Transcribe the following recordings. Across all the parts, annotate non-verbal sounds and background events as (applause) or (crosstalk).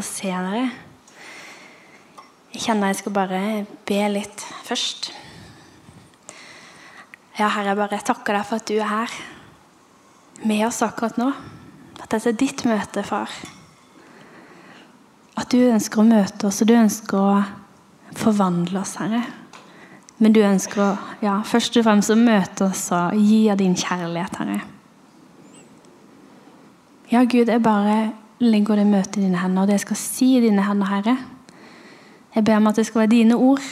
å se dere. Jeg kjenner jeg skal bare be litt først. Ja, Herre, jeg bare takker deg for at du er her med oss akkurat nå. At dette er ditt møte, far. At du ønsker å møte oss, og du ønsker å forvandle oss, Herre. Men du ønsker å ja, først og fremst å møte oss og gi av din kjærlighet, Herre. Ja, Gud, jeg bare legger det møtet i dine hender, og det jeg skal si i dine hender, Herre. Jeg ber om at det skal være dine ord,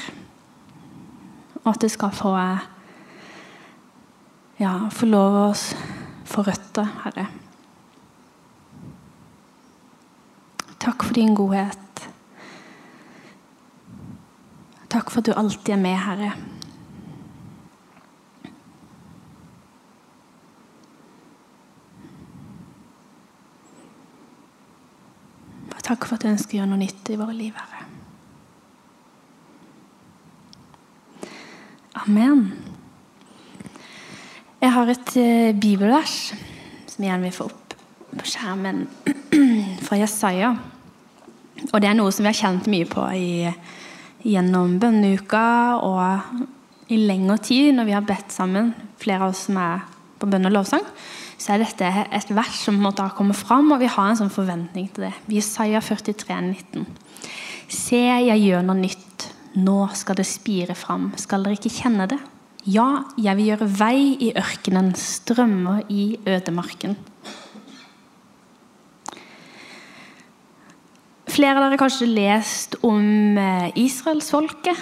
og at det skal få ja, få lov å få røtter, Herre. Takk for din godhet. Takk for at du alltid er med, Herre. Takk for at du ønsker å gjøre noe nytt i våre liv, Herre. Amen. Jeg har et uh, bibelvers som jeg gjerne vil få opp på skjermen, (clears throat) fra Jesaja. Og det er noe som vi har kjent mye på i gjennom bønneuka og i lengre tid når vi har bedt sammen, flere av oss som er på bønn og lovsang, så er dette et vers som måtte ha kommet fram, og vi har en sånn forventning til det. Jesaja 43, 19. Se, jeg gjør noe nytt. Nå skal det spire fram. Skal dere ikke kjenne det? Ja, jeg vil gjøre vei i ørkenen, strømmer i ødemarken. Flere av dere har kanskje lest om eh, israelsfolket.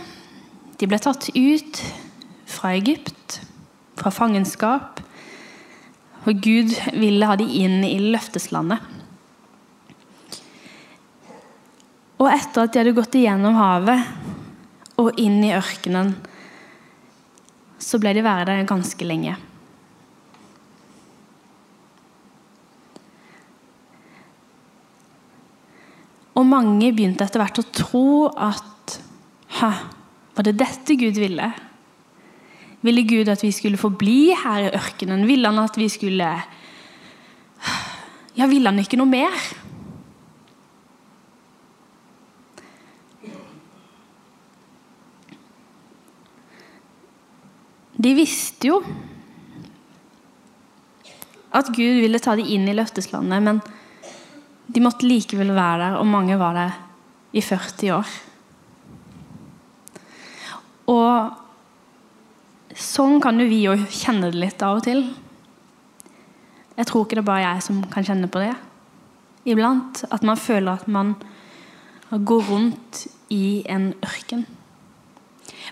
De ble tatt ut fra Egypt, fra fangenskap. Og Gud ville ha dem inn i løfteslandet. Og etter at de hadde gått igjennom havet og inn i ørkenen, så ble de være der ganske lenge. Og mange begynte etter hvert å tro at Hæ, var det dette Gud ville? Ville Gud at vi skulle forbli her i ørkenen? Ville han at vi skulle Ja, ville han ikke noe mer? De visste jo at Gud ville ta dem inn i løfteslandet, men de måtte likevel være der, og mange var der i 40 år. Og sånn kan jo vi jo kjenne det litt av og til. Jeg tror ikke det er bare jeg som kan kjenne på det. Iblant at man føler at man går rundt i en ørken.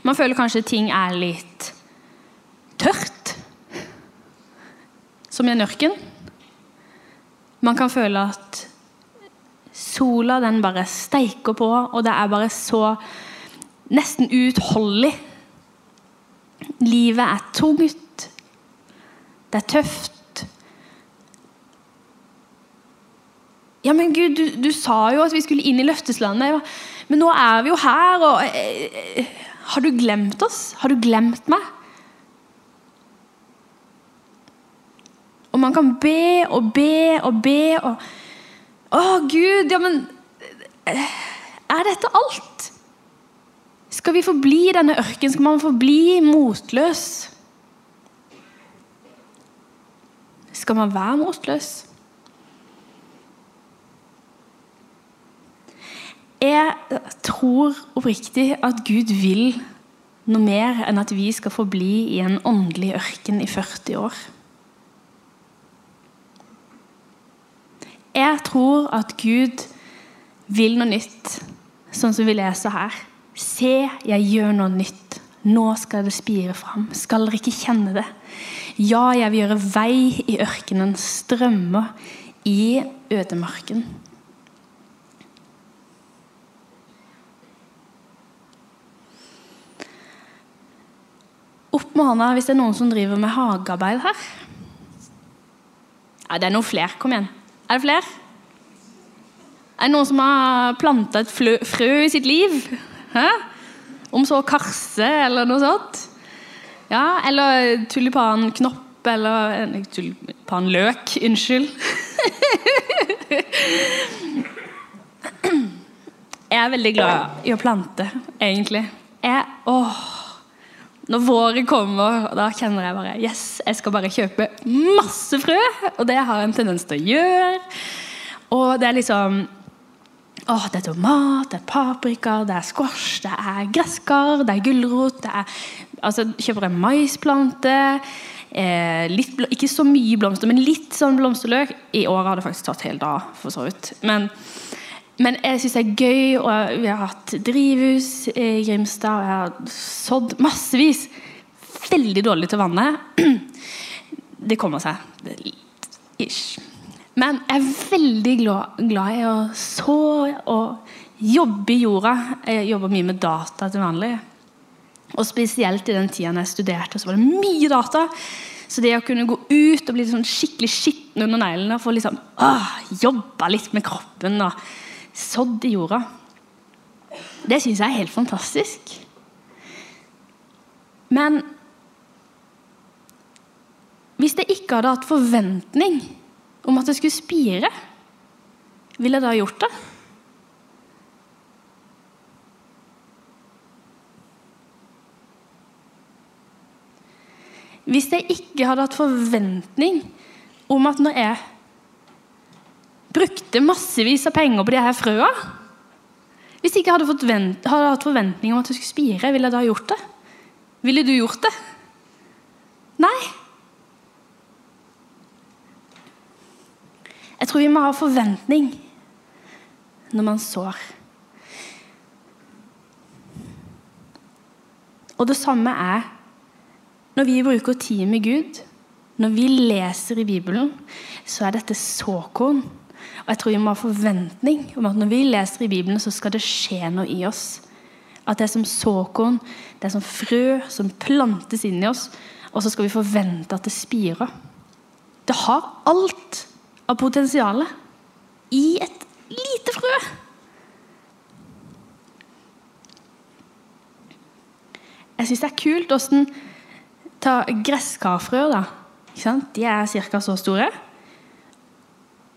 Man føler kanskje ting er litt tørt, som i en ørken. Man kan føle at Sola den bare steiker på, og det er bare så nesten uutholdelig. Livet er tungt. Det er tøft. Ja, men Gud, du, du sa jo at vi skulle inn i løfteslandet. Men nå er vi jo her, og eh, eh, Har du glemt oss? Har du glemt meg? Og man kan be og be og be og å, Gud, ja, men Er dette alt? Skal vi forbli i denne ørkenen? Skal man forbli motløs? Skal man være motløs? Jeg tror oppriktig at Gud vil noe mer enn at vi skal forbli i en åndelig ørken i 40 år. Jeg tror at Gud vil noe nytt, sånn som vi leser her. Se, jeg gjør noe nytt. Nå skal det spire fram. Skal dere ikke kjenne det? Ja, jeg vil gjøre vei i ørkenen, strømmer i ødemarken. Opp med hånda hvis det er noen som driver med hagearbeid her. Ja, det er noen flere. Kom igjen. Er det flere? Er det noen som har planta et frø i sitt liv? Hæ? Om så karse eller noe sånt? Ja, eller tulipanknopp eller Tulipanløk, unnskyld. Jeg er veldig glad i å plante, egentlig. Jeg, åh, når våren kommer, da kjenner jeg bare Yes, jeg skal bare kjøpe masse frø! Og det har jeg en tendens til å gjøre. Og det er liksom Åh, det er tomat, det er paprika, det er squash, det er gresskar, det er gulrot det er, altså, Kjøper en maisplante. Eh, litt, ikke så mye blomster, men litt sånn blomsterløk. I år har det faktisk tatt hele dag, for så vidt. Men, men jeg syns det er gøy. Og vi har hatt drivhus i Grimstad, og jeg har sådd massevis. Veldig dårlig til vannet. (clears throat) Det kommer seg. Ish. Men jeg er veldig glad, glad i å så og jobbe i jorda. Jeg jobber mye med data til vanlig. Og spesielt i den tida jeg studerte, så var det mye data. Så det å kunne gå ut og bli sånn skikkelig skitten under neglene og få liksom, jobba litt med kroppen og sådd i jorda, det syns jeg er helt fantastisk. Men hvis jeg ikke hadde hatt forventning om at det skulle spire, ville jeg da gjort det? Hvis jeg ikke hadde hatt forventning om at når jeg brukte massevis av penger på de her frøa Hvis jeg ikke hadde, vent, hadde hatt forventning om at det skulle spire, ville jeg da gjort det? Ville du gjort det? Nei. Tror vi må ha forventning når man sår. Og det samme er når vi bruker tid med Gud, når vi leser i Bibelen, så er dette såkorn. Og jeg tror vi må ha forventning om at når vi leser i Bibelen, så skal det skje noe i oss. At det er som såkorn, det er som frø som plantes inn i oss, og så skal vi forvente at det spirer. Det har alt av potensialet i et lite frø. Jeg syns det er kult åssen Ta gresskarfrø. da. De er ca. så store.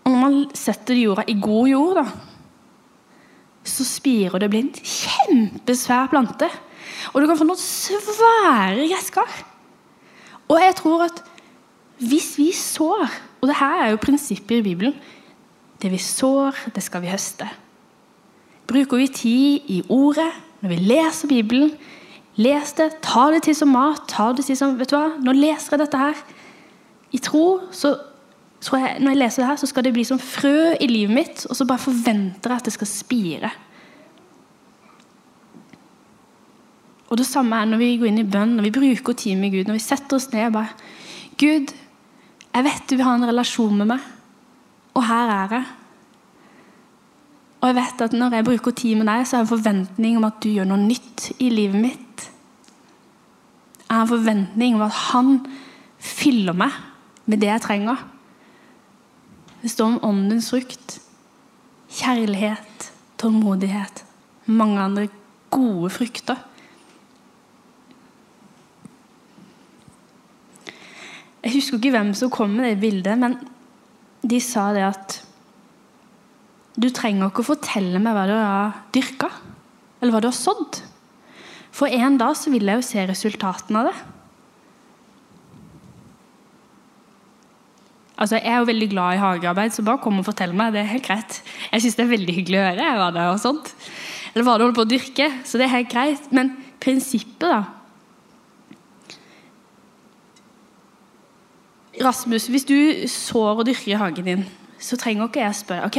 Og når man setter jorda i god jord, da, så spirer det og blir en kjempesvær plante. Og du kan få noen svære gresskar. Og jeg tror at hvis vi sår Og det her er jo prinsippet i Bibelen. Det vi sår, det skal vi høste. Bruker vi tid i ordet, når vi leser Bibelen, Les det, ta det til som mat. ta det til som, vet du hva, Nå leser jeg dette her. I tro så tror jeg, Når jeg leser det her, så skal det bli som frø i livet mitt, og så bare forventer jeg at det skal spire. Og Det samme er når vi går inn i bønn, når vi bruker tid med Gud. Når vi setter oss ned og bare Gud, jeg vet du vil ha en relasjon med meg, og her er jeg. Og jeg vet at når jeg bruker tid med deg, så har jeg en forventning om at du gjør noe nytt i livet mitt. Jeg har en forventning om at han fyller meg med det jeg trenger. Det står om åndens frukt. Kjærlighet, tålmodighet, mange andre gode frukter. Jeg husker ikke hvem som kom med det bildet, men de sa det at du trenger ikke å fortelle meg hva du har dyrka, eller hva du har sådd. For en dag så vil jeg jo se resultatene av det. Altså, Jeg er jo veldig glad i hagearbeid, så bare kom og fortell meg. Det er helt greit. Jeg syns det er veldig hyggelig å høre hva det er og sånt. Eller hva du holder på å dyrke. Så det er helt greit. Men prinsippet, da Rasmus, hvis du sår og dyrker i hagen din, så trenger ikke jeg spørre ok,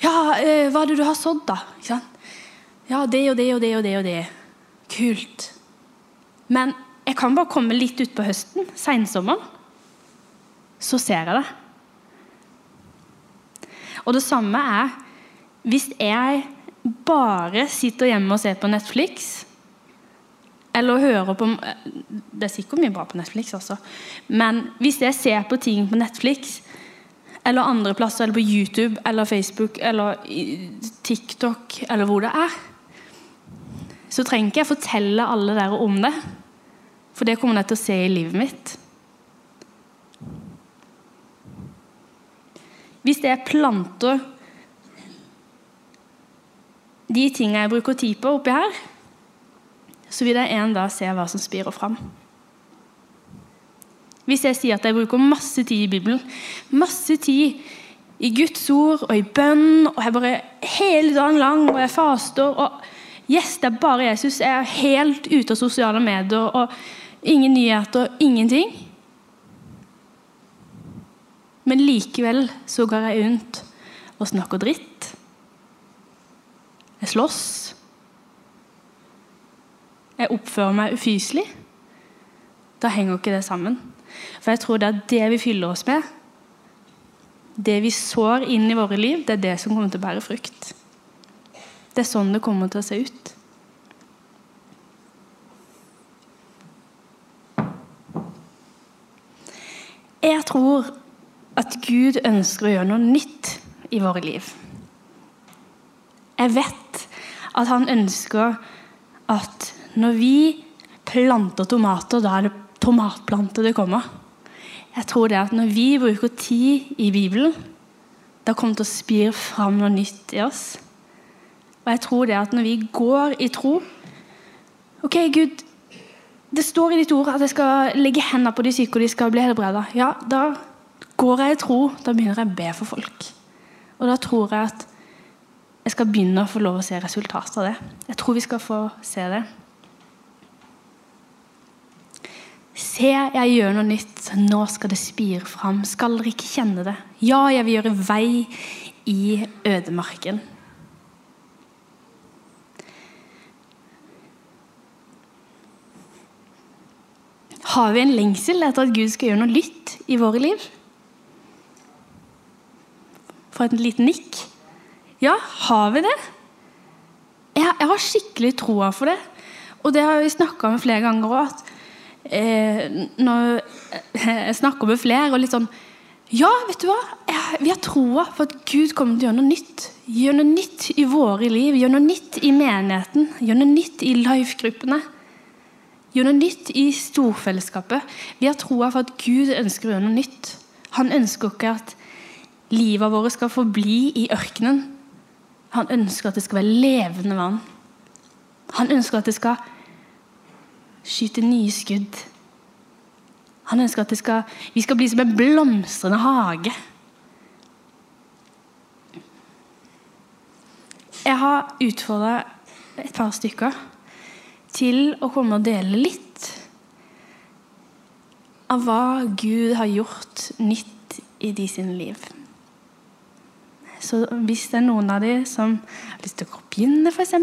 ja, eh, hva er det du har sådd, da? Ja, det og det og det og det. og det. Kult. Men jeg kan bare komme litt utpå høsten, seinsommeren. Så ser jeg det. Og det samme er hvis jeg bare sitter hjemme og ser på Netflix eller hører på Det er sikkert mye bra på Netflix også. Men hvis jeg ser på ting på Netflix eller andre plasser, eller på YouTube eller Facebook eller TikTok eller hvor det er, så trenger ikke jeg fortelle alle dere om det. For det kommer dere til å se i livet mitt. Hvis det er planter de tingene jeg bruker tid på oppi her, så vil jeg en dag se hva som spirer fram. Hvis jeg sier at jeg bruker masse tid i Bibelen, masse tid i Guds ord og i bønn, og jeg bare hele dagen lang og jeg faster og Yes, det er bare Jesus. Jeg er helt ute av sosiale medier og ingen nyheter, ingenting. Men likevel så går jeg rundt og snakker dritt. Jeg slåss. Jeg oppfører meg ufyselig. Da henger ikke det sammen. For jeg tror det er det vi fyller oss med. Det vi sår inn i våre liv, det er det som kommer til å bære frukt. Det er sånn det kommer til å se ut. Jeg tror at Gud ønsker å gjøre noe nytt i våre liv. Jeg vet at han ønsker at når vi planter tomater, da er det tomatplanter det kommer. Jeg tror det at når vi bruker tid i Bibelen, da kommer det til å spire fram noe nytt i oss. Og jeg tror det at når vi går i tro Ok, Gud, det står i ditt ord at jeg skal legge hendene på de syke, og de skal bli helbreda. Ja, da går jeg i tro. Da begynner jeg å be for folk. Og da tror jeg at jeg skal begynne å få lov å se resultatet av det. Jeg tror vi skal få se det. Se, jeg gjør noe nytt. Nå skal det spire fram. Skal dere ikke kjenne det? Ja, jeg vil gjøre vei i ødemarken. Har vi en lengsel etter at Gud skal gjøre noe nytt i våre liv? For et lite nikk. Ja, har vi det? Jeg har skikkelig troa for det. Og det har vi snakka om flere ganger òg eh, når jeg snakker med flere og litt sånn Ja, vet du hva? Vi har troa på at Gud kommer til å gjøre noe nytt. Gjøre noe nytt i våre liv, gjøre noe nytt i menigheten, gjøre noe nytt i life-gruppene. Gjøre noe nytt i storfellesskapet. Vi har troa på at Gud ønsker å gjøre noe nytt. Han ønsker ikke at livet vårt skal forbli i ørkenen. Han ønsker at det skal være levende vann. Han ønsker at det skal skyte nye skudd. Han ønsker at skal, vi skal bli som en blomstrende hage. Jeg har utfordra et par stykker til å komme og dele litt av hva Gud har gjort nytt i de sine liv. Så hvis det er noen av de som har lyst til å begynne, f.eks.,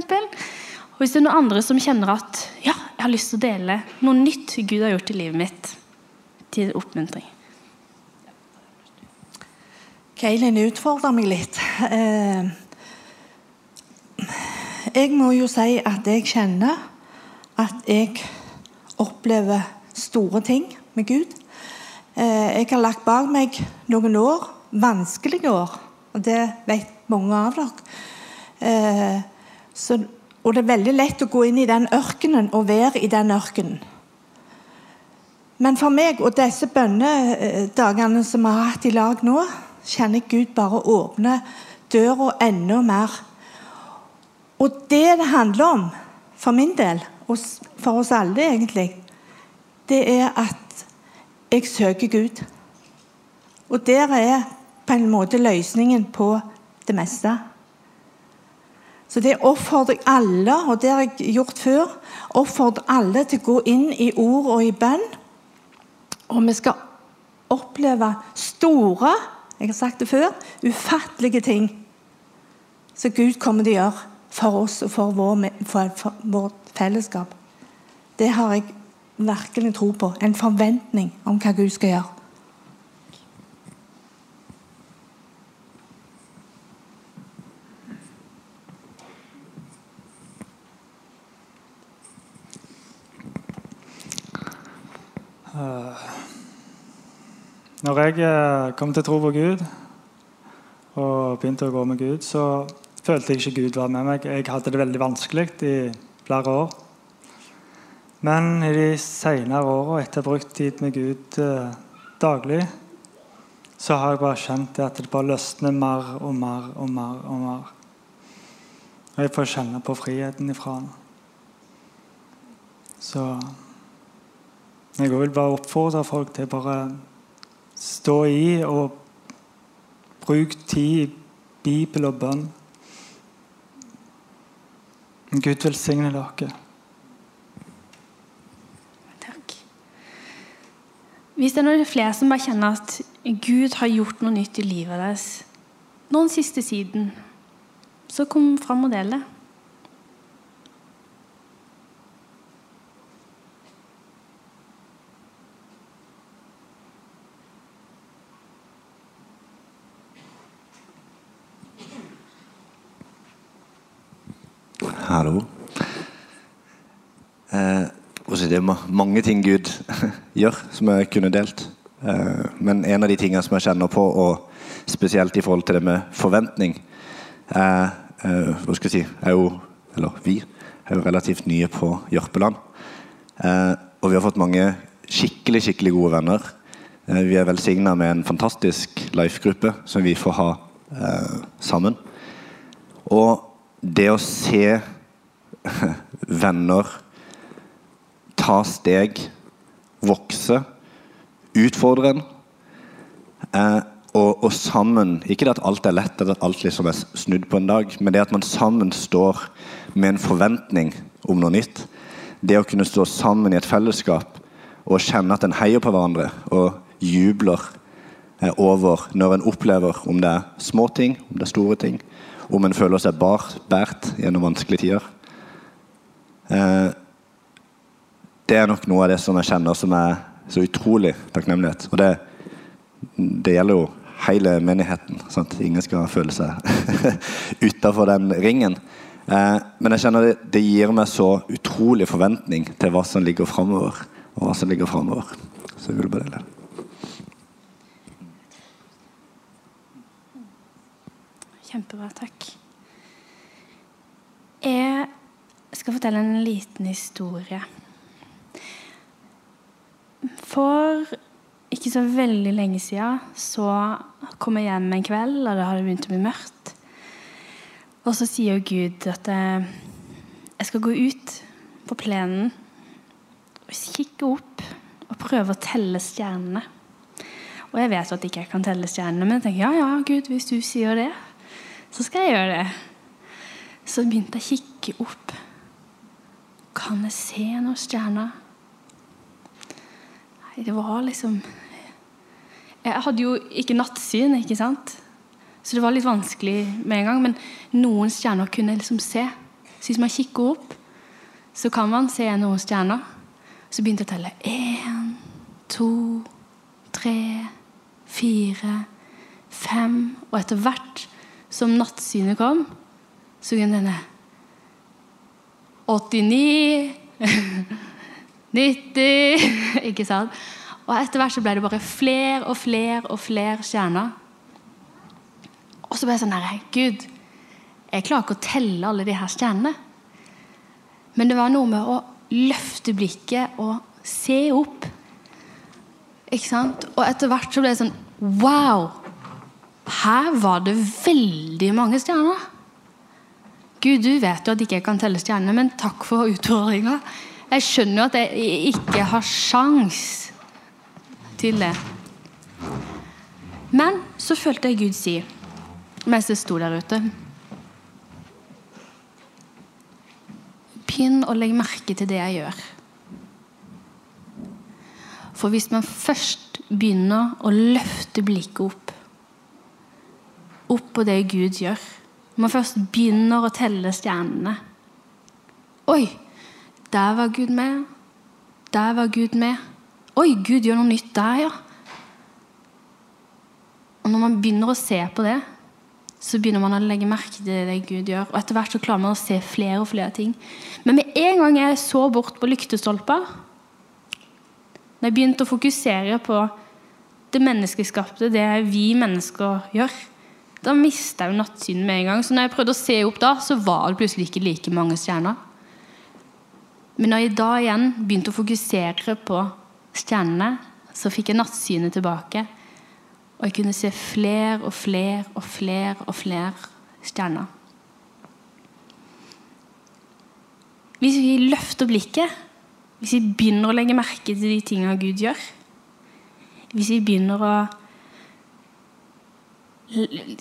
og hvis det er noen andre som kjenner at ja, jeg har lyst til å dele noe nytt Gud har gjort i livet mitt, til oppmuntring. Kaylin utfordrer meg litt. Eh, jeg må jo si at jeg kjenner at jeg opplever store ting med Gud. Eh, jeg har lagt bak meg noen år, vanskelige år, og det vet mange av dere. Eh, så og det er veldig lett å gå inn i den ørkenen og være i den ørkenen. Men for meg og disse bønnedagene som vi har hatt i lag nå, kjenner Gud bare åpne døra enda mer. Og det det handler om, for min del, og for oss alle egentlig, det er at jeg søker Gud. Og der er på en måte løsningen på det meste. Så det oppfordrer jeg alle, og det har jeg gjort før, oppfordrer alle til å gå inn i ord og i bønn. Og vi skal oppleve store, jeg har sagt det før, ufattelige ting som Gud kommer til å gjøre for oss og for, vår, for, for vårt fellesskap. Det har jeg virkelig tro på. En forventning om hva Gud skal gjøre. Når jeg eh, kom til tro på Gud og begynte å gå med Gud, så følte jeg ikke Gud var med meg. Jeg hadde det veldig vanskelig i flere år. Men i de senere åra, etter å ha brukt tid med Gud eh, daglig, så har jeg bare kjent at det bare løsner mer og mer og mer. og mer. Og jeg får kjenne på friheten ifra. Så jeg vil bare oppfordre folk til bare stå i og bruke tid i Bibel og bønn. Gud velsigne dere. Takk. Hvis det er noen flere som bare kjenner at Gud har gjort noe nytt i livet deres noen siste siden, så kom fram og del det. Hallo. Eh, det er mange ting Gud (laughs) gjør som jeg kunne delt. Eh, men en av de tingene som jeg kjenner på, og spesielt i forhold til det med forventning eh, Hva skal jeg si er jo, Eller vi er jo relativt nye på Jørpeland. Eh, og vi har fått mange skikkelig, skikkelig gode venner. Eh, vi er velsigna med en fantastisk life-gruppe som vi får ha eh, sammen. Og det å se (laughs) venner ta steg, vokse, utfordre en. Eh, og, og, sammen Ikke det at alt er lett, at alt liksom er snudd på en dag, men det at man sammen står med en forventning om noe nytt. Det å kunne stå sammen i et fellesskap og kjenne at en heier på hverandre og jubler eh, over når en opplever om det er små ting, om det er store ting, om en føler seg bar, båret gjennom vanskelige tider. Eh, det er nok noe av det som jeg kjenner som er så utrolig takknemlighet. Og det, det gjelder jo hele menigheten. Sant? Ingen skal føle seg (laughs) utafor den ringen. Eh, men jeg kjenner det, det, gir meg så utrolig forventning til hva som ligger framover. Og hva som ligger fremover. Så jeg vil bare dele. Kjempebra. Takk. Jeg skal fortelle en liten historie. For ikke så veldig lenge siden så kom jeg hjem en kveld, og det hadde begynt å bli mørkt. Og så sier Gud at eh, jeg skal gå ut på plenen og kikke opp og prøve å telle stjernene. Og jeg vet at jeg ikke kan telle stjernene, men jeg tenker ja, ja, Gud, hvis du sier det, så skal jeg gjøre det. Så begynte jeg å kikke opp. Kan jeg se noen stjerner? Nei, det var liksom Jeg hadde jo ikke nattsyn, ikke sant? Så det var litt vanskelig med en gang. Men noen stjerner kunne jeg liksom se. Så hvis man kikker opp, så kan man se noen stjerner. Så begynte jeg å telle. Én, to, tre, fire, fem. Og etter hvert som nattsynet kom, så kunne denne 89 90 (laughs) (laughs) Ikke sant? Og etter hvert så ble det bare flere og flere og flere stjerner. Og så ble jeg sånn her Gud, jeg klarer ikke å telle alle de her stjernene. Men det var noe med å løfte blikket og se opp. Ikke sant? Og etter hvert så ble det sånn Wow! Her var det veldig mange stjerner. Gud, du vet jo at jeg ikke kan telle stjernene, men takk for utfordringa. Jeg skjønner jo at jeg ikke har sjans til det. Men så følte jeg Gud si, mens jeg sto der ute Begynn å legge merke til det jeg gjør. For hvis man først begynner å løfte blikket opp opp på det Gud gjør Når man først begynner å telle stjernene Oi! Der var Gud med. Der var Gud med. Oi, Gud gjør noe nytt der, ja. Og Når man begynner å se på det, så begynner man å legge merke til det Gud gjør. Og etter hvert så klarer man å se flere og flere ting. Men med en gang jeg så bort på lyktestolper, når jeg begynte å fokusere på det menneskeskapte, det vi mennesker gjør, da mista jeg jo nattsynet med en gang. Så når jeg prøvde å se opp da, så var det plutselig ikke like mange stjerner. Men når jeg da igjen begynte å fokusere på stjernene, så fikk jeg nattsynet tilbake. Og jeg kunne se flere og flere og flere og flere stjerner. Hvis vi løfter blikket, hvis vi begynner å legge merke til de tingene Gud gjør Hvis vi begynner å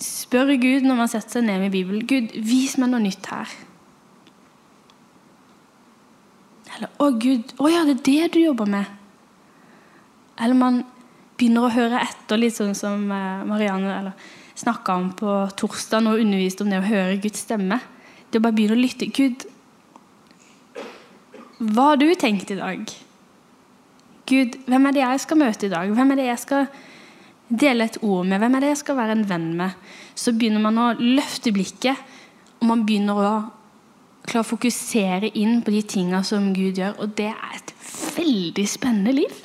spørre Gud når man setter seg ned med Bibelen Gud, vis meg noe nytt her. Eller 'Å, Gud, å ja, det er det du jobber med'. Eller man begynner å høre etter, litt sånn som eh, Marianne snakka om på torsdag og underviste om det å høre Guds stemme. Det å bare begynne å lytte. Gud, hva har du tenkt i dag? Gud, hvem er det jeg skal møte i dag? Hvem er det jeg skal dele et ord med? Hvem er det jeg skal være en venn med? Så begynner man å løfte blikket, og man begynner å klare å fokusere inn på de tinga som Gud gjør. Og det er et veldig spennende liv.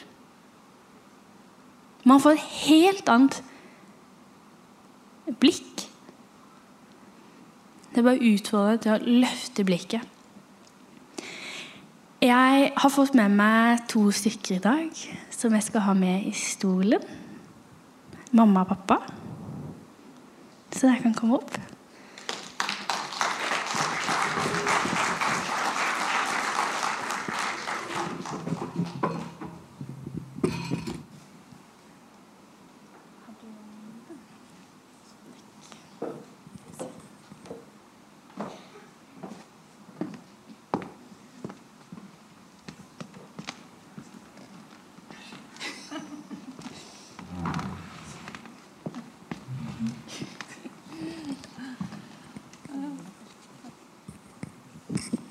Man får et helt annet blikk. Det er bare å utfordre til å løfte blikket. Jeg har fått med meg to stykker i dag som jeg skal ha med i stolen. Mamma og pappa. Så dere kan komme opp.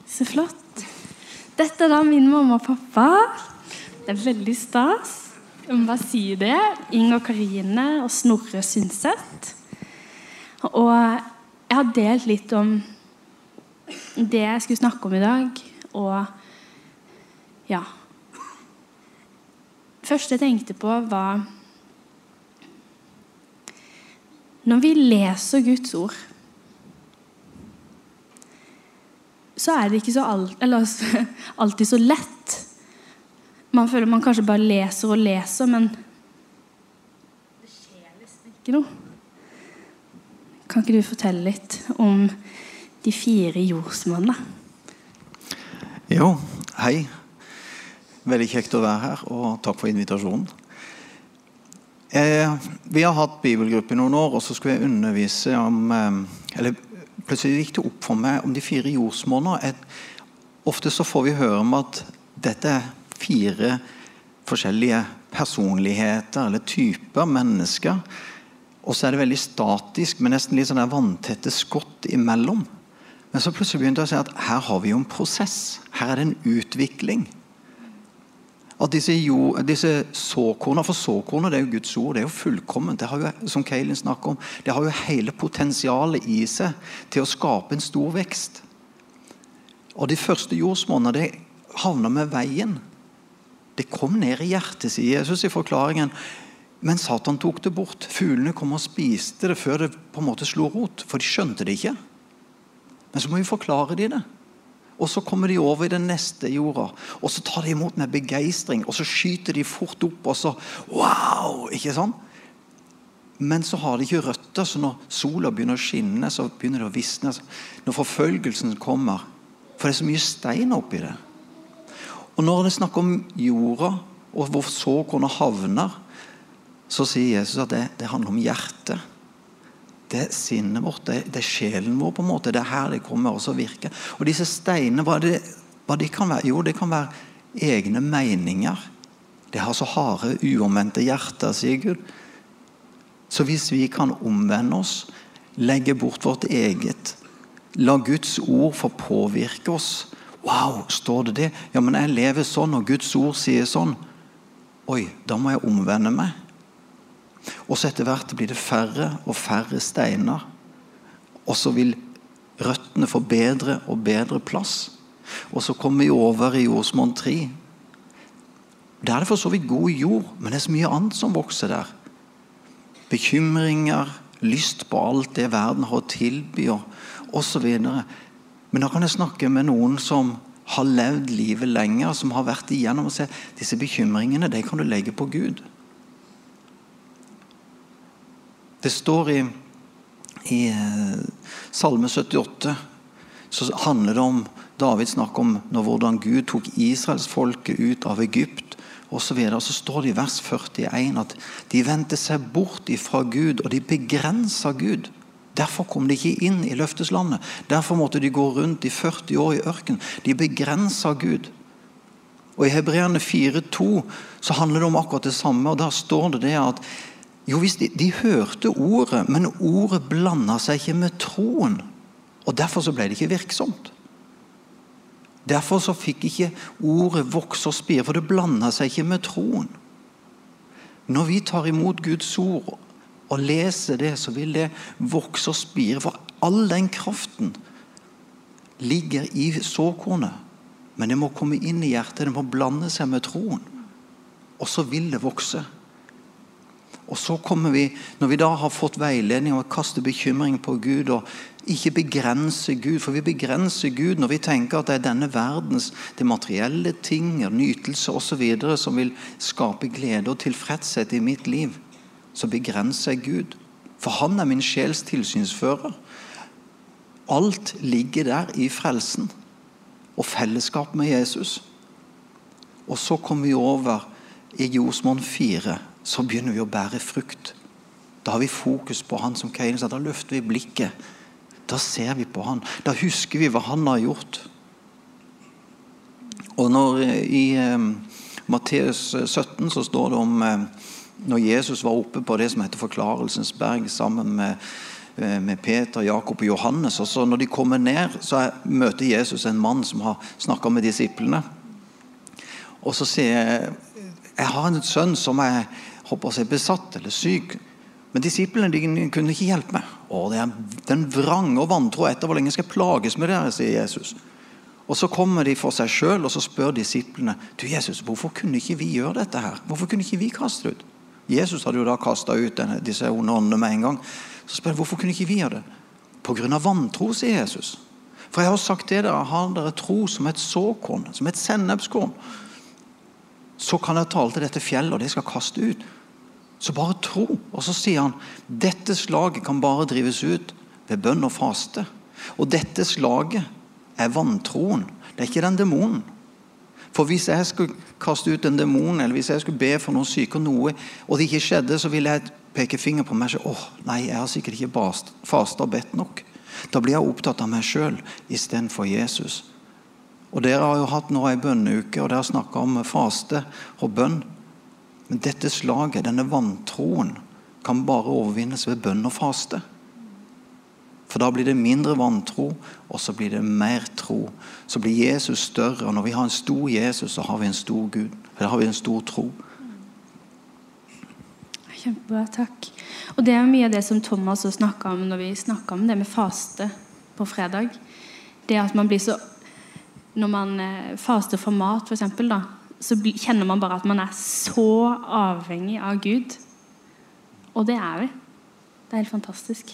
Så flott. Dette er da min mamma og pappa. Det er veldig stas. Jeg må bare si det. Inger Karine og Snorre Synseth. Og jeg har delt litt om det jeg skulle snakke om i dag, og ja første jeg tenkte på, var Når vi leser Guds ord så er det ikke så alt, eller, (laughs) alltid så lett. Man føler man kanskje bare leser og leser, men det skjer nesten ikke noe. Kan ikke du fortelle litt om de fire jordsmonnene? Jo, hei. Veldig kjekt å være her, og takk for invitasjonen. Eh, vi har hatt bibelgruppe i noen år, og så skulle jeg undervise om eh, Eller plutselig gikk det opp for meg om de fire jordsmonner. Ofte så får vi høre om at dette er fire forskjellige personligheter eller typer mennesker. Og så er det veldig statisk, med nesten litt sånn vanntette skott imellom. Men så plutselig begynte jeg å si at her har vi jo en prosess. Her er det en utvikling. At disse, disse såkornene, For såkornet det er jo Guds ord, det er jo fullkomment. Det har jo, som Kaelin snakker om, det har jo hele potensialet i seg til å skape en stor vekst. Og De første jordsmonnene det havna med veien. Det kom ned i hjertet, sier Jesus i forklaringen. Men Satan tok det bort. Fuglene kom og spiste det før det på en måte slo rot. For de skjønte det ikke. Men så må vi forklare de det. Og så kommer de over i den neste jorda, og så tar de imot med begeistring. Og så skyter de fort opp, og så Wow! Ikke sånn? Men så har de ikke røtter, så når sola begynner å skinne, så begynner det å visne. Når forfølgelsen kommer For det er så mye stein oppi det. Og når det er snakk om jorda, og hvor såkornet havner, så sier Jesus at det, det handler om hjertet det er sinnet vårt, det, er sjelen vår. på en måte, Det er her det kommer også å virke. Og disse steinene, hva, det, hva de kan være? Jo, det kan være egne meninger. Det har så harde, uomvendte hjerter, sier Gud. Så hvis vi kan omvende oss, legge bort vårt eget, la Guds ord få påvirke oss Wow, står det det? Ja, men jeg lever sånn, og Guds ord sier sånn. Oi, da må jeg omvende meg. Og så etter hvert blir det færre og færre steiner. Og så vil røttene få bedre og bedre plass. Og så kommer vi over i jordsmonn 3. Der er det for så vidt god jord, men det er så mye annet som vokser der. Bekymringer, lyst på alt det verden har å tilby, osv. Men da kan jeg snakke med noen som har levd livet lenger, som har vært igjennom og se disse bekymringene det kan du legge på Gud. Det står i, i eh, Salme 78 så handler det om David snakker om hvordan Gud tok israelsfolket ut av Egypt osv. Så, videre. så står det i vers 41 at de vendte seg bort ifra Gud, og de begrensa Gud. Derfor kom de ikke inn i løfteslandet. Derfor måtte de gå rundt i 40 år i ørkenen. De begrensa Gud. Og I Hebreerne 4,2 så handler det om akkurat det samme. og Der står det det at jo, hvis de, de hørte ordet, men ordet blanda seg ikke med troen. Og Derfor så ble det ikke virksomt. Derfor så fikk ikke ordet vokse og spire, for det blanda seg ikke med troen. Når vi tar imot Guds ord og leser det, så vil det vokse og spire. For all den kraften ligger i såkornet. Men det må komme inn i hjertet, det må blande seg med troen. Og så vil det vokse. Og så kommer vi, Når vi da har fått veiledning om å bekymring på Gud og ikke begrense Gud. For vi begrenser Gud når vi tenker at det er denne verdens det materielle ting, nytelse osv. som vil skape glede og tilfredshet i mitt liv. Så begrenser jeg Gud. For han er min sjels tilsynsfører. Alt ligger der i frelsen og fellesskap med Jesus. Og så kommer vi over i Josmon 4. Så begynner vi å bære frukt. Da har vi fokus på han som Kain sa. Da løfter vi blikket da ser vi på han. Da husker vi hva han har gjort. Og når eh, I eh, Matteus 17 så står det om eh, når Jesus var oppe på det som heter Forklarelsens berg sammen med, eh, med Peter, Jakob og Johannes. og så Når de kommer ned, så er, møter Jesus en mann som har snakka med disiplene. Og så sier jeg jeg har en sønn som er håper jeg, besatt eller syk. Men disiplene dine kunne ikke hjelpe meg. Å, det er Den vrange og vantro etter hvor lenge skal jeg plages med dere, sier Jesus. Og Så kommer de for seg sjøl og så spør disiplene du Jesus, hvorfor kunne ikke vi gjøre dette. her? Hvorfor kunne ikke vi kaste ut? Jesus hadde jo da kasta ut denne, disse onde åndene med en gang. Så spør de hvorfor kunne ikke vi gjøre det. Pga. vantro, sier Jesus. For jeg har sagt til dere, har dere tro som et såkorn, som et sennepskorn, så kan dere tale til dette fjellet, og det skal kaste ut. Så bare tro. Og så sier han dette slaget kan bare drives ut ved bønn og faste. Og dette slaget er vantroen. Det er ikke den demonen. For hvis jeg skulle kaste ut en demon, eller hvis jeg skulle be for noen syke, og noe, og det ikke skjedde, så ville jeg peke finger på meg selv. åh, nei, jeg har sikkert ikke fasta og bedt nok. Da blir jeg opptatt av meg sjøl istedenfor Jesus. Og Dere har jo hatt nå ei bønneuke, og dere har snakka om faste og bønn. Men dette slaget, denne vantroen, kan bare overvinnes ved bønn og faste. For da blir det mindre vantro, og så blir det mer tro. Så blir Jesus større. Og når vi har en stor Jesus, så har vi en stor Gud. Da har vi en stor tro. Kjempebra. Takk. Og Det er mye av det som Thomas snakka om når vi snakka om det med faste på fredag. Det at man blir så Når man eh, faster for mat, f.eks., da, så kjenner man bare at man er så avhengig av Gud. Og det er vi. Det er helt fantastisk.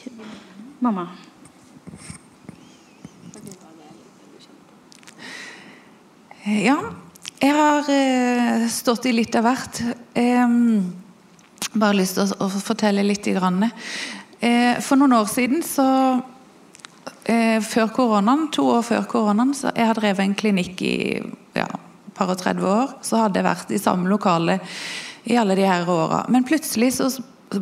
Mamma. Ja, jeg har eh, stått i litt av hvert. Eh, bare lyst til å, fortelle litt. Eh, for noen år siden, så eh, før koronaen, to år før koronaen, så jeg har drevet en klinikk i ja, par og 30 år, så hadde jeg vært i samme lokale i alle de her åra. Men plutselig så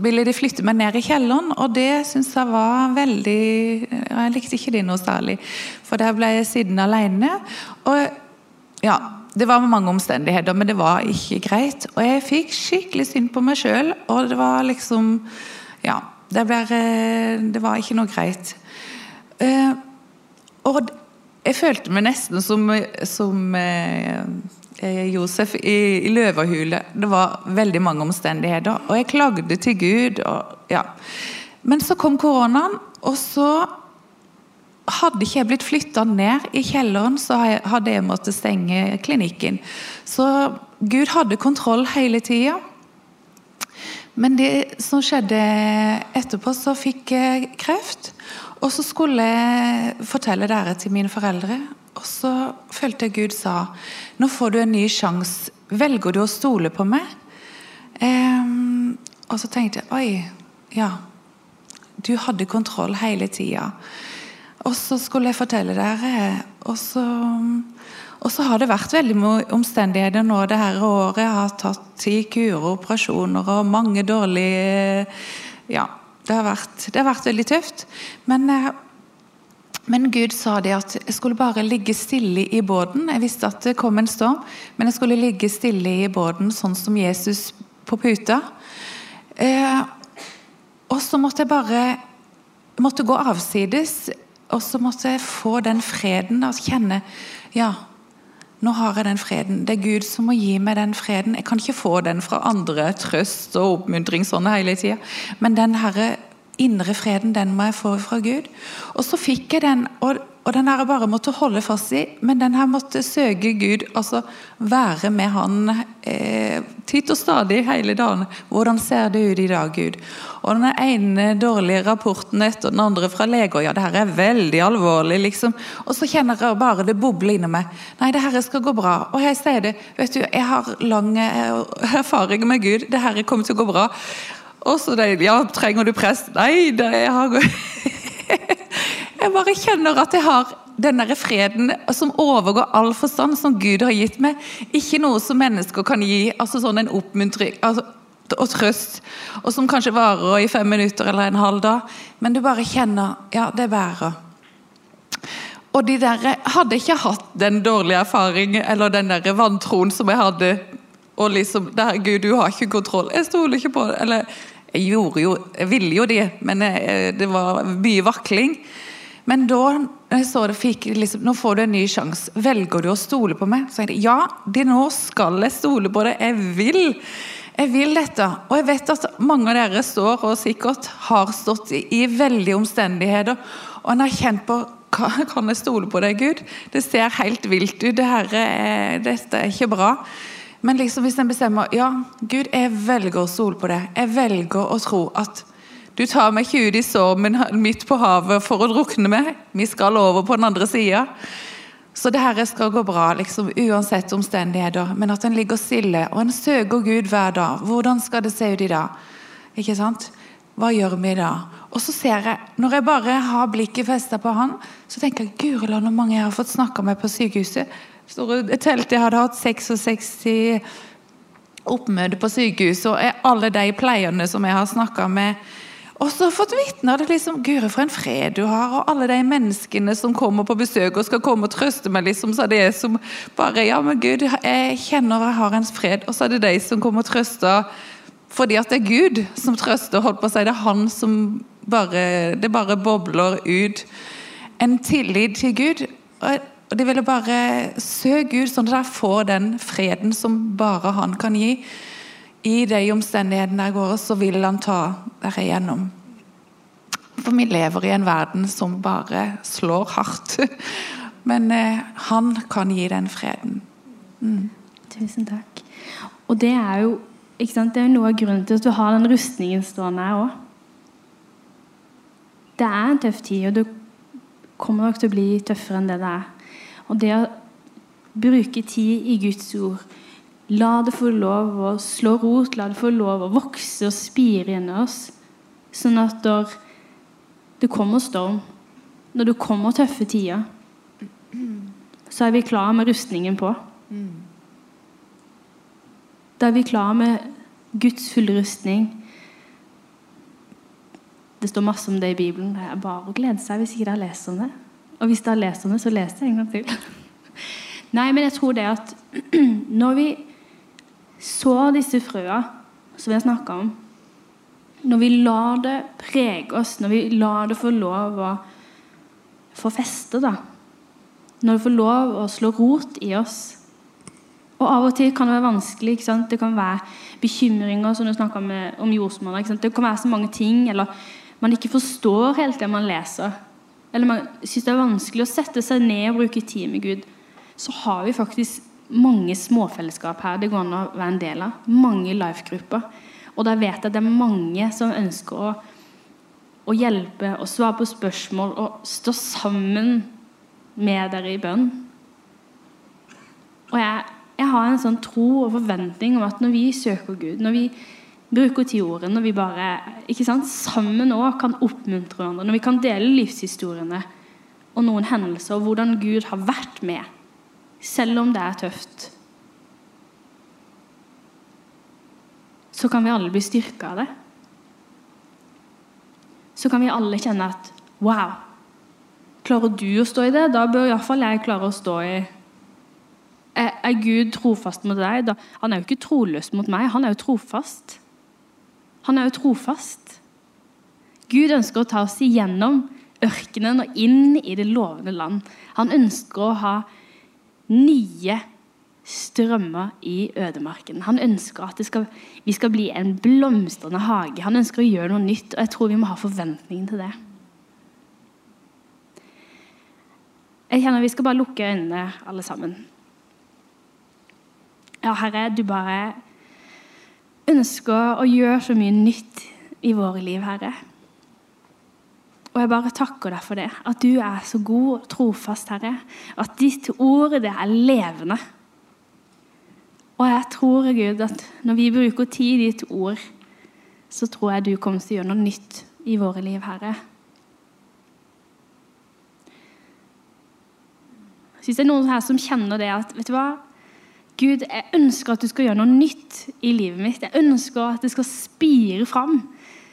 ville de flytte meg ned i kjelleren, og det syns jeg var veldig Jeg likte ikke det noe særlig, for der ble jeg sittende alene. Og ja, det var mange omstendigheter, men det var ikke greit. Og jeg fikk skikkelig synd på meg sjøl, og det var liksom Ja. Det, ble, det var ikke noe greit. Uh, og jeg følte meg nesten som, som eh, eh, Josef i, i løverhulet. Det var veldig mange omstendigheter. Og jeg klagde til Gud. Og, ja. Men så kom koronaen, og så hadde ikke jeg blitt flytta ned i kjelleren, så hadde jeg måttet stenge klinikken. Så Gud hadde kontroll hele tida. Men det som skjedde etterpå, så fikk jeg kreft. Og så skulle jeg fortelle dere til mine foreldre. Og så følte jeg Gud sa nå får du en ny sjanse. Velger du å stole på meg? Um, og så tenkte jeg oi, ja. Du hadde kontroll hele tida. Og så skulle jeg fortelle dere. Og så, og så har det vært veldig omstendigheter nå det her året. Jeg har tatt ti kurer, operasjoner og mange dårlige Ja, det har vært, det har vært veldig tøft. Men, eh, men Gud sa det at jeg skulle bare ligge stille i båten. Jeg visste at det kom en storm, men jeg skulle ligge stille i båten, sånn som Jesus på puta. Eh, og så måtte jeg bare måtte gå avsides, og så måtte jeg få den freden. Og kjenne Ja, nå har jeg den freden. Det er Gud som må gi meg den freden. Jeg kan ikke få den fra andre, trøst og oppmuntring sånn hele tida. Men den herre indre freden, den må jeg få fra Gud. Og så fikk jeg den, og, og den her bare måtte holde fast i, men den her måtte søke Gud, altså være med Han eh, titt og stadig hele dagen. Hvordan ser det ut i dag, Gud? Og den ene dårlige rapporten etter den andre fra leger, ja, det her er veldig alvorlig, liksom. Og så kjenner jeg bare det boble inni meg. Nei, det her skal gå bra. Og jeg sier det, vet du, jeg har lang eh, erfaring med Gud, det her kommer til å gå bra. Og så det, ja, trenger du prest? Nei, det jeg har (laughs) Jeg bare kjenner at jeg har den der freden som overgår all forstand, som Gud har gitt meg. Ikke noe som mennesker kan gi. altså sånn en oppmuntring altså, og trøst, og som kanskje varer i fem minutter eller en halv dag. Men du bare kjenner Ja, det bærer. Og de der hadde ikke hatt den dårlige erfaringen eller den der vantroen som jeg hadde. Og liksom der, Gud, du har ikke kontroll. Jeg stoler ikke på det. Eller jeg gjorde jo Jeg ville jo det, men det var mye vakling. Men da jeg så det, fikk liksom, nå får du en ny sjanse. Velger du å stole på meg? Så jeg ja, det nå skal jeg stole på det. Jeg vil. Jeg vil dette. Og jeg vet at mange av dere står og sikkert har stått i, i veldige omstendigheter. Og en har kjent på Kan jeg stole på deg, Gud? Det ser helt vilt ut. Er, dette er ikke bra. Men liksom hvis en bestemmer ja, Gud, jeg velger å stole på det. Jeg velger å tro at du tar meg ikke ut i stormen midt på havet for å drukne meg. Vi skal over på den andre sida. Så det her skal gå bra, liksom, uansett omstendigheter. Men at en ligger stille, og en søker Gud hver dag. Hvordan skal det se ut i dag? Ikke sant? Hva gjør vi da? Og så ser jeg, Når jeg bare har blikket festa på han, så tenker jeg guri land hvor mange jeg har fått snakka med på sykehuset store telt. Jeg hadde hatt 66 oppmøte på sykehuset, og alle de pleierne som jeg har snakka med. Og så fått vitne det liksom, Guri, for en fred du har, og alle de menneskene som kommer på besøk og skal komme og trøste meg. liksom, så det er som bare Ja, men Gud, jeg kjenner jeg har en fred. Og så er det de som kommer og trøster fordi at det er Gud som trøster. holdt på å si, Det er han som bare Det bare bobler ut. En tillit til Gud. Og og De ville bare søke Gud, sånn at de får den freden som bare han kan gi. I de omstendighetene der går, så vil han ta dere igjennom. For vi lever i en verden som bare slår hardt. (laughs) Men eh, han kan gi den freden. Mm. Tusen takk. Og det er jo det er noe av grunnen til at du har den rustningen stående her òg. Det er en tøff tid, og det kommer nok til å bli tøffere enn det det er. Og det å bruke tid i Guds ord La det få lov å slå rot, la det få lov å vokse og spire inni oss. Sånn at når det kommer storm, når det kommer tøffe tider, så er vi klar med rustningen på. Da er vi klar med Guds fulle rustning. Det står masse om det i Bibelen. Det er bare å glede seg hvis ikke dere lest om det. Og hvis dere lest om det, så les det en gang til. (laughs) Nei, men jeg tror det at (clears throat) når vi sår disse frøa som har snakka om Når vi lar det prege oss, når vi lar det få lov å få feste, da Når det får lov å slå rot i oss Og av og til kan det være vanskelig. ikke sant? Det kan være bekymringer, som du snakka om jordsmonner. Det kan være så mange ting, eller man ikke forstår helt det man leser eller man syns det er vanskelig å sette seg ned og bruke tid med Gud, så har vi faktisk mange småfellesskap her det går an å være en del av. Mange life-grupper. Og da vet jeg at det er mange som ønsker å, å hjelpe og svare på spørsmål og stå sammen med dere i bønn. Og jeg, jeg har en sånn tro og forventning om at når vi søker Gud, når vi bruker til ordet, når vi bare ikke sant, sammen også kan oppmuntre hverandre, når vi kan dele livshistoriene, og noen hendelser, og hvordan Gud har vært med, selv om det er tøft, så kan vi alle bli styrka av det. Så kan vi alle kjenne at wow, klarer du å stå i det? Da bør iallfall jeg klare å stå i er, Gud trofast mot deg? Han er jo ikke troløs mot meg, han er jo trofast. Han er jo trofast. Gud ønsker å ta oss igjennom ørkenen og inn i det lovende land. Han ønsker å ha nye strømmer i ødemarken. Han ønsker at skal, vi skal bli en blomstrende hage. Han ønsker å gjøre noe nytt, og jeg tror vi må ha forventningen til det. Jeg kjenner Vi skal bare lukke øynene, alle sammen. Ja, Herre, du bare ønsker å gjøre så mye nytt i våre liv, Herre. Og jeg bare takker deg for det. At du er så god og trofast, Herre. At ditt ord, det er levende. Og jeg tror, Gud, at når vi bruker tid i ditt ord, så tror jeg du kommer til å gjøre noe nytt i våre liv, Herre. Jeg synes det er noen her som kjenner det at vet du hva? Gud, jeg ønsker at du skal gjøre noe nytt i livet mitt. Jeg ønsker at det skal spire fram.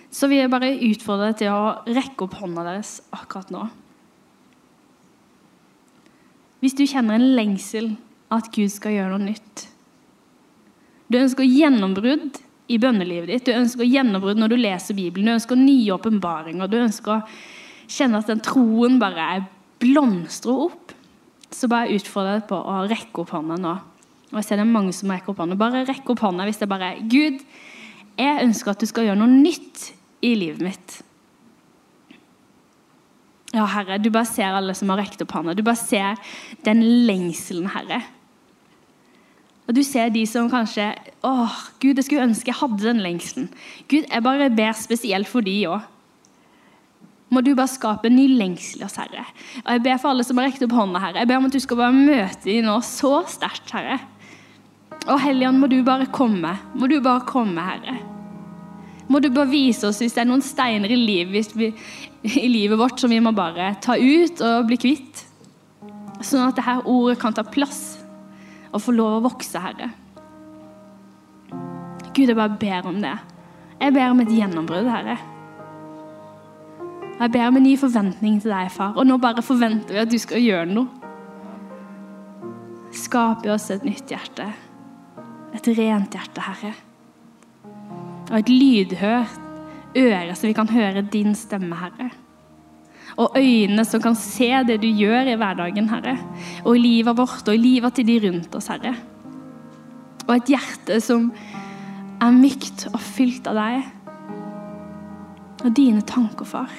Så vil jeg bare utfordre deg til å rekke opp hånda deres akkurat nå. Hvis du kjenner en lengsel at Gud skal gjøre noe nytt Du ønsker gjennombrudd i bønnelivet ditt, du ønsker gjennombrudd når du leser Bibelen, du ønsker nye åpenbaringer, du ønsker å kjenne at den troen bare blomstrer opp, så bare utfordrer jeg deg på å rekke opp hånda nå. Og jeg ser det er mange som rekker opp hånda. Bare rekk opp hånda hvis det bare er Gud, jeg ønsker at du skal gjøre noe nytt i livet mitt. Ja, Herre, du bare ser alle som har rekt opp hånda. Du bare ser den lengselen, Herre. Og du ser de som kanskje åh, Gud, jeg skulle ønske jeg hadde den lengselen. Gud, jeg bare ber spesielt for de òg. Må du bare skape en ny lengsel i oss, Herre. Og jeg ber for alle som har rekt opp hånda, Herre. Jeg ber om at du skal bare møte dem nå så sterkt, Herre. Og Helligånd, må du bare komme. Må du bare komme, Herre. Må du bare vise oss hvis det er noen steiner i livet, vi, i livet vårt som vi må bare ta ut og bli kvitt. Sånn at dette ordet kan ta plass og få lov å vokse, Herre. Gud, jeg bare ber om det. Jeg ber om et gjennombrudd, Herre. Jeg ber om en ny forventning til deg, far. Og nå bare forventer vi at du skal gjøre noe. Skap i oss et nytt hjerte. Et rent hjerte, Herre. Og et lydhørt øre, så vi kan høre din stemme, Herre. Og øyne som kan se det du gjør i hverdagen, Herre. Og i livet vårt og i livet til de rundt oss, Herre. Og et hjerte som er mykt og fylt av deg og dine tanker, far.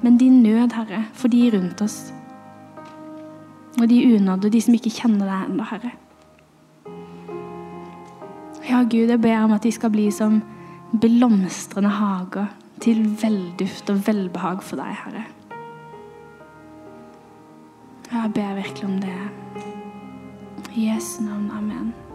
Men din nød, Herre, for de rundt oss. Og de unådde, de som ikke kjenner deg ennå, Herre. Ja, Gud, jeg ber om at de skal bli som blomstrende hager til velduft og velbehag for deg, Herre. Ja, Jeg ber virkelig om det. I Jesu navn. Amen.